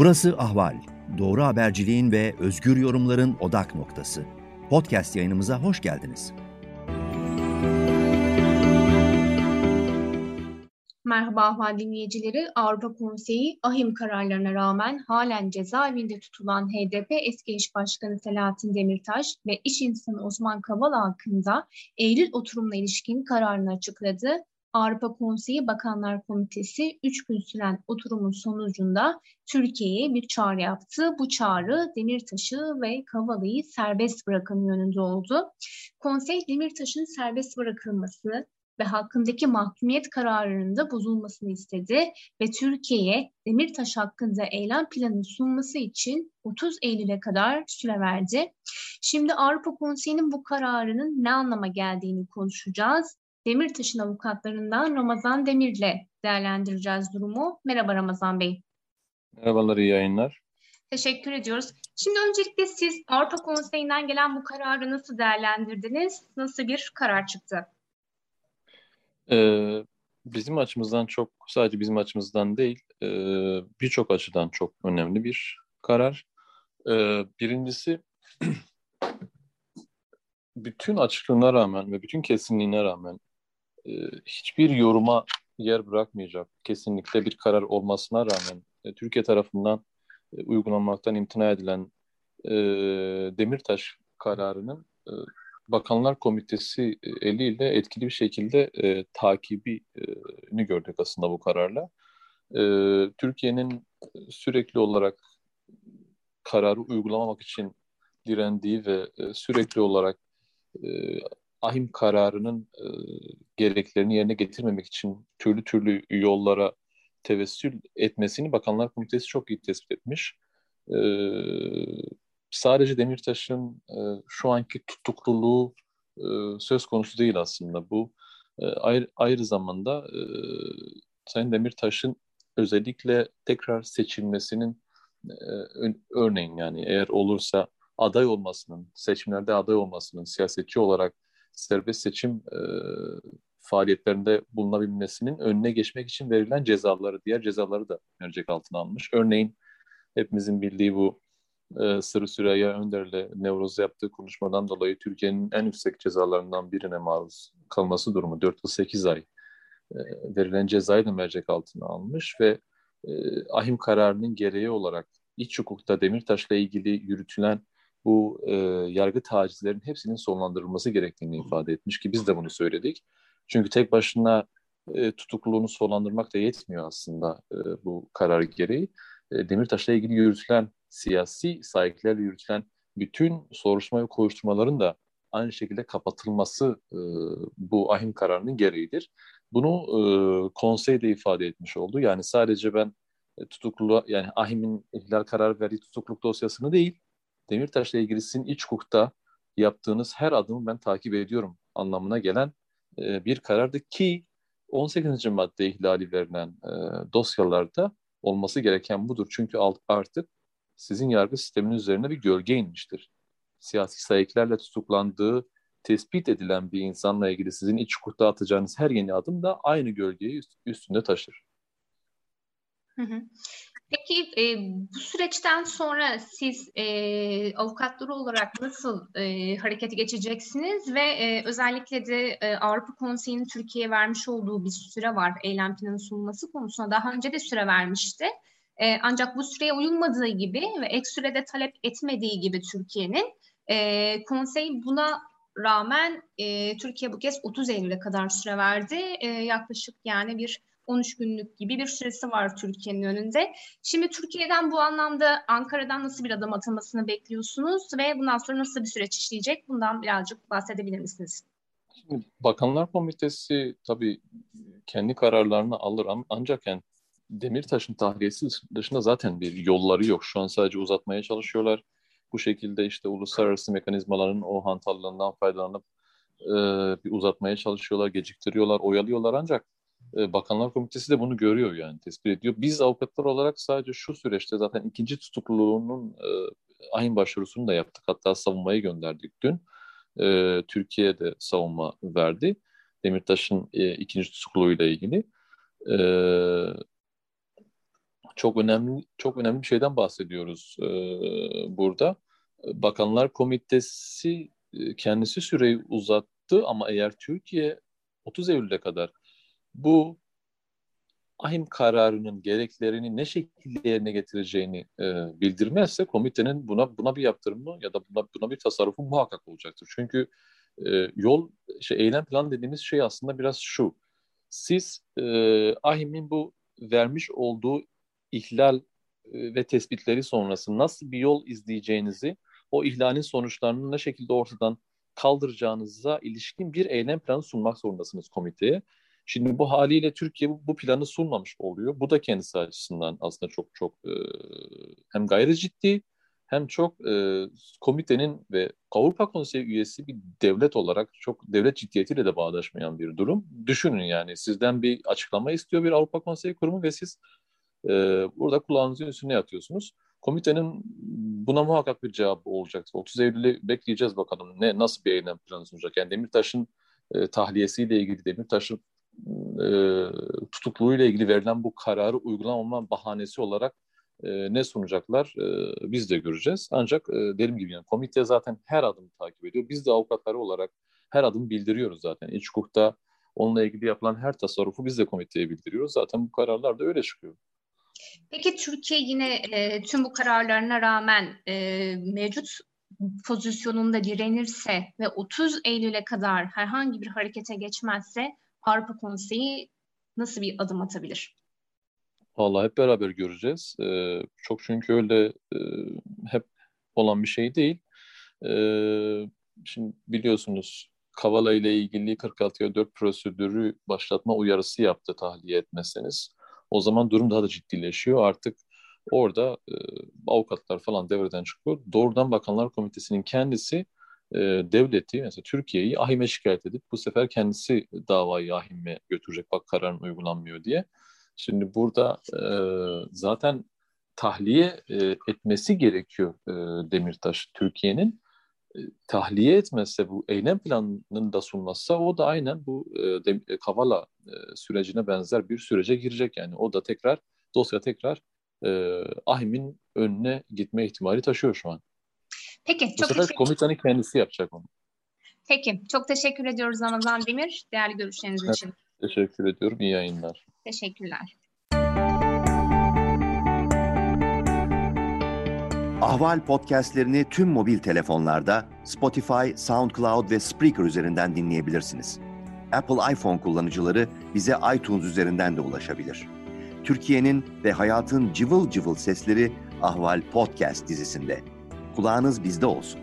Burası Ahval. Doğru haberciliğin ve özgür yorumların odak noktası. Podcast yayınımıza hoş geldiniz. Merhaba Ahval dinleyicileri. Avrupa Konseyi ahim kararlarına rağmen halen cezaevinde tutulan HDP eski eş başkanı Selahattin Demirtaş ve iş insanı Osman Kavala hakkında Eylül oturumla ilişkin kararını açıkladı Avrupa Konseyi Bakanlar Komitesi 3 gün süren oturumun sonucunda Türkiye'ye bir çağrı yaptı. Bu çağrı Demirtaş'ı ve Kavala'yı serbest bırakın yönünde oldu. Konsey Demirtaş'ın serbest bırakılması ve hakkındaki mahkumiyet kararının da bozulmasını istedi ve Türkiye'ye Demirtaş hakkında eylem planı sunması için 30 Eylül'e kadar süre verdi. Şimdi Avrupa Konseyi'nin bu kararının ne anlama geldiğini konuşacağız. Demirtaş'ın avukatlarından Ramazan Demir'le değerlendireceğiz durumu. Merhaba Ramazan Bey. Merhabalar, iyi yayınlar. Teşekkür ediyoruz. Şimdi öncelikle siz Avrupa Konseyi'nden gelen bu kararı nasıl değerlendirdiniz? Nasıl bir karar çıktı? Ee, bizim açımızdan çok, sadece bizim açımızdan değil, e, birçok açıdan çok önemli bir karar. Ee, birincisi, bütün açıklığına rağmen ve bütün kesinliğine rağmen e, hiçbir yoruma yer bırakmayacak kesinlikle bir karar olmasına rağmen e, Türkiye tarafından e, uygulanmaktan imtina edilen Demirtaş kararının Bakanlar Komitesi eliyle etkili bir şekilde e, takibini gördük aslında bu kararla. E, Türkiye'nin sürekli olarak kararı uygulamamak için direndiği ve e, sürekli olarak e, ahim kararının e, gereklerini yerine getirmemek için türlü türlü yollara tevessül etmesini Bakanlar Komitesi çok iyi tespit etmiş. E, sadece Demirtaş'ın e, şu anki tutukluluğu e, söz konusu değil aslında. Bu e, ayrı, ayrı zamanda e, Sayın Demirtaş'ın özellikle tekrar seçilmesinin e, örneğin yani eğer olursa aday olmasının, seçimlerde aday olmasının siyasetçi olarak serbest seçim e, faaliyetlerinde bulunabilmesinin önüne geçmek için verilen cezaları, diğer cezaları da mercek altına almış. Örneğin hepimizin bildiği bu e, Sırrı Süreyya Önder'le Nevroz'da yaptığı konuşmadan dolayı Türkiye'nin en yüksek cezalarından birine maruz kalması durumu 4 yıl 8 ay e, verilen cezayı da mercek altına almış ve e, ahim kararının gereği olarak iç hukukta Demirtaş'la ilgili yürütülen bu e, yargı tacizlerin hepsinin sonlandırılması gerektiğini ifade etmiş ki biz de bunu söyledik. Çünkü tek başına e, tutukluluğunu sonlandırmak da yetmiyor aslında e, bu karar gereği. E, Demirtaş'la ilgili yürütülen siyasi sahiplerle yürütülen bütün soruşturma ve koşturmaların da aynı şekilde kapatılması e, bu ahim kararının gereğidir. Bunu e, konsey de ifade etmiş oldu. Yani sadece ben e, tutuklu yani ahimin ihlal kararı verdiği tutukluk dosyasını değil, Demirtaş'la ilgili sizin iç hukukta yaptığınız her adımı ben takip ediyorum anlamına gelen e, bir karardı ki 18. madde ihlali verilen e, dosyalarda olması gereken budur. Çünkü artık sizin yargı sisteminin üzerine bir gölge inmiştir. Siyasi sayıklarla tutuklandığı tespit edilen bir insanla ilgili sizin iç hukukta atacağınız her yeni adım da aynı gölgeyi üstünde taşır. Peki e, bu süreçten sonra siz e, avukatları olarak nasıl e, harekete geçeceksiniz ve e, özellikle de e, Avrupa Konseyi'nin Türkiye'ye vermiş olduğu bir süre var eylem planı sunulması konusunda daha önce de süre vermişti. E, ancak bu süreye uyulmadığı gibi ve ek sürede talep etmediği gibi Türkiye'nin e, konsey buna rağmen e, Türkiye bu kez 30 Eylül'e kadar süre verdi. E, yaklaşık yani bir 13 günlük gibi bir süresi var Türkiye'nin önünde. Şimdi Türkiye'den bu anlamda Ankara'dan nasıl bir adım atılmasını bekliyorsunuz ve bundan sonra nasıl bir süreç işleyecek? Bundan birazcık bahsedebilir misiniz? Şimdi Bakanlar Komitesi tabii kendi kararlarını alır ancak yani Demirtaş'ın tahliyesi dışında zaten bir yolları yok. Şu an sadece uzatmaya çalışıyorlar. Bu şekilde işte uluslararası mekanizmaların o hantallığından faydalanıp e, bir uzatmaya çalışıyorlar, geciktiriyorlar, oyalıyorlar ancak Bakanlar Komitesi de bunu görüyor yani tespit ediyor. Biz avukatlar olarak sadece şu süreçte zaten ikinci tutukluluğunun e, aynı başvurusunu da yaptık. Hatta savunmayı gönderdik dün. E, Türkiye'de savunma verdi. Demirtaş'ın e, ikinci tutukluluğuyla ilgili. E, çok önemli çok önemli bir şeyden bahsediyoruz e, burada. Bakanlar Komitesi kendisi süreyi uzattı ama eğer Türkiye 30 Eylül'e kadar bu ahim kararının gereklerini ne şekilde yerine getireceğini e, bildirmezse komitenin buna buna bir yaptırımı ya da buna, buna bir tasarrufu muhakkak olacaktır. Çünkü e, yol şey eylem plan dediğimiz şey aslında biraz şu. Siz e, ahimin bu vermiş olduğu ihlal e, ve tespitleri sonrası nasıl bir yol izleyeceğinizi, o ihlalin sonuçlarını ne şekilde ortadan kaldıracağınıza ilişkin bir eylem planı sunmak zorundasınız komiteye. Şimdi bu haliyle Türkiye bu, bu planı sunmamış oluyor. Bu da kendisi açısından aslında çok çok e, hem gayri ciddi hem çok e, komitenin ve Avrupa Konseyi üyesi bir devlet olarak çok devlet ciddiyetiyle de bağdaşmayan bir durum. Düşünün yani sizden bir açıklama istiyor bir Avrupa Konseyi kurumu ve siz e, burada kulağınızın üstüne yatıyorsunuz. Komitenin buna muhakkak bir cevabı olacak. 30 Eylül'ü bekleyeceğiz bakalım ne nasıl bir eylem planı sunacak. Yani Demirtaş'ın e, tahliyesiyle ilgili Demirtaş'ın e, tutukluğuyla ilgili verilen bu kararı uygulamama bahanesi olarak e, ne sunacaklar e, biz de göreceğiz. Ancak e, dediğim gibi yani komite zaten her adımı takip ediyor. Biz de avukatları olarak her adım bildiriyoruz zaten. İç hukukta onunla ilgili yapılan her tasarrufu biz de komiteye bildiriyoruz. Zaten bu kararlar da öyle çıkıyor. Peki Türkiye yine e, tüm bu kararlarına rağmen e, mevcut pozisyonunda direnirse ve 30 Eylül'e kadar herhangi bir harekete geçmezse Avrupa Konseyi nasıl bir adım atabilir? Vallahi hep beraber göreceğiz. Ee, çok çünkü öyle e, hep olan bir şey değil. Ee, şimdi biliyorsunuz Kavala ile ilgili 46'ya 4 prosedürü başlatma uyarısı yaptı tahliye etmezseniz. O zaman durum daha da ciddileşiyor. Artık orada e, avukatlar falan devreden çıkıyor. Doğrudan Bakanlar Komitesi'nin kendisi e, devleti, mesela Türkiye'yi ahime şikayet edip bu sefer kendisi davayı ahime götürecek bak kararın uygulanmıyor diye. Şimdi burada e, zaten tahliye e, etmesi gerekiyor e, Demirtaş Türkiye'nin. E, tahliye etmezse bu eylem planının da sunmazsa o da aynen bu e, de, e, Kavala e, sürecine benzer bir sürece girecek yani. O da tekrar dosya tekrar e, Ahim'in önüne gitme ihtimali taşıyor şu an. Peki. Bu çok sefer teşekkür... komitanın kendisi yapacak onu. Peki. Çok teşekkür ediyoruz Ramazan Demir. Değerli görüşleriniz evet, için. Teşekkür ediyorum. İyi yayınlar. Teşekkürler. Ahval podcastlerini tüm mobil telefonlarda Spotify, SoundCloud ve Spreaker üzerinden dinleyebilirsiniz. Apple iPhone kullanıcıları bize iTunes üzerinden de ulaşabilir. Türkiye'nin ve hayatın cıvıl cıvıl sesleri Ahval Podcast dizisinde. Kulağınız bizde olsun.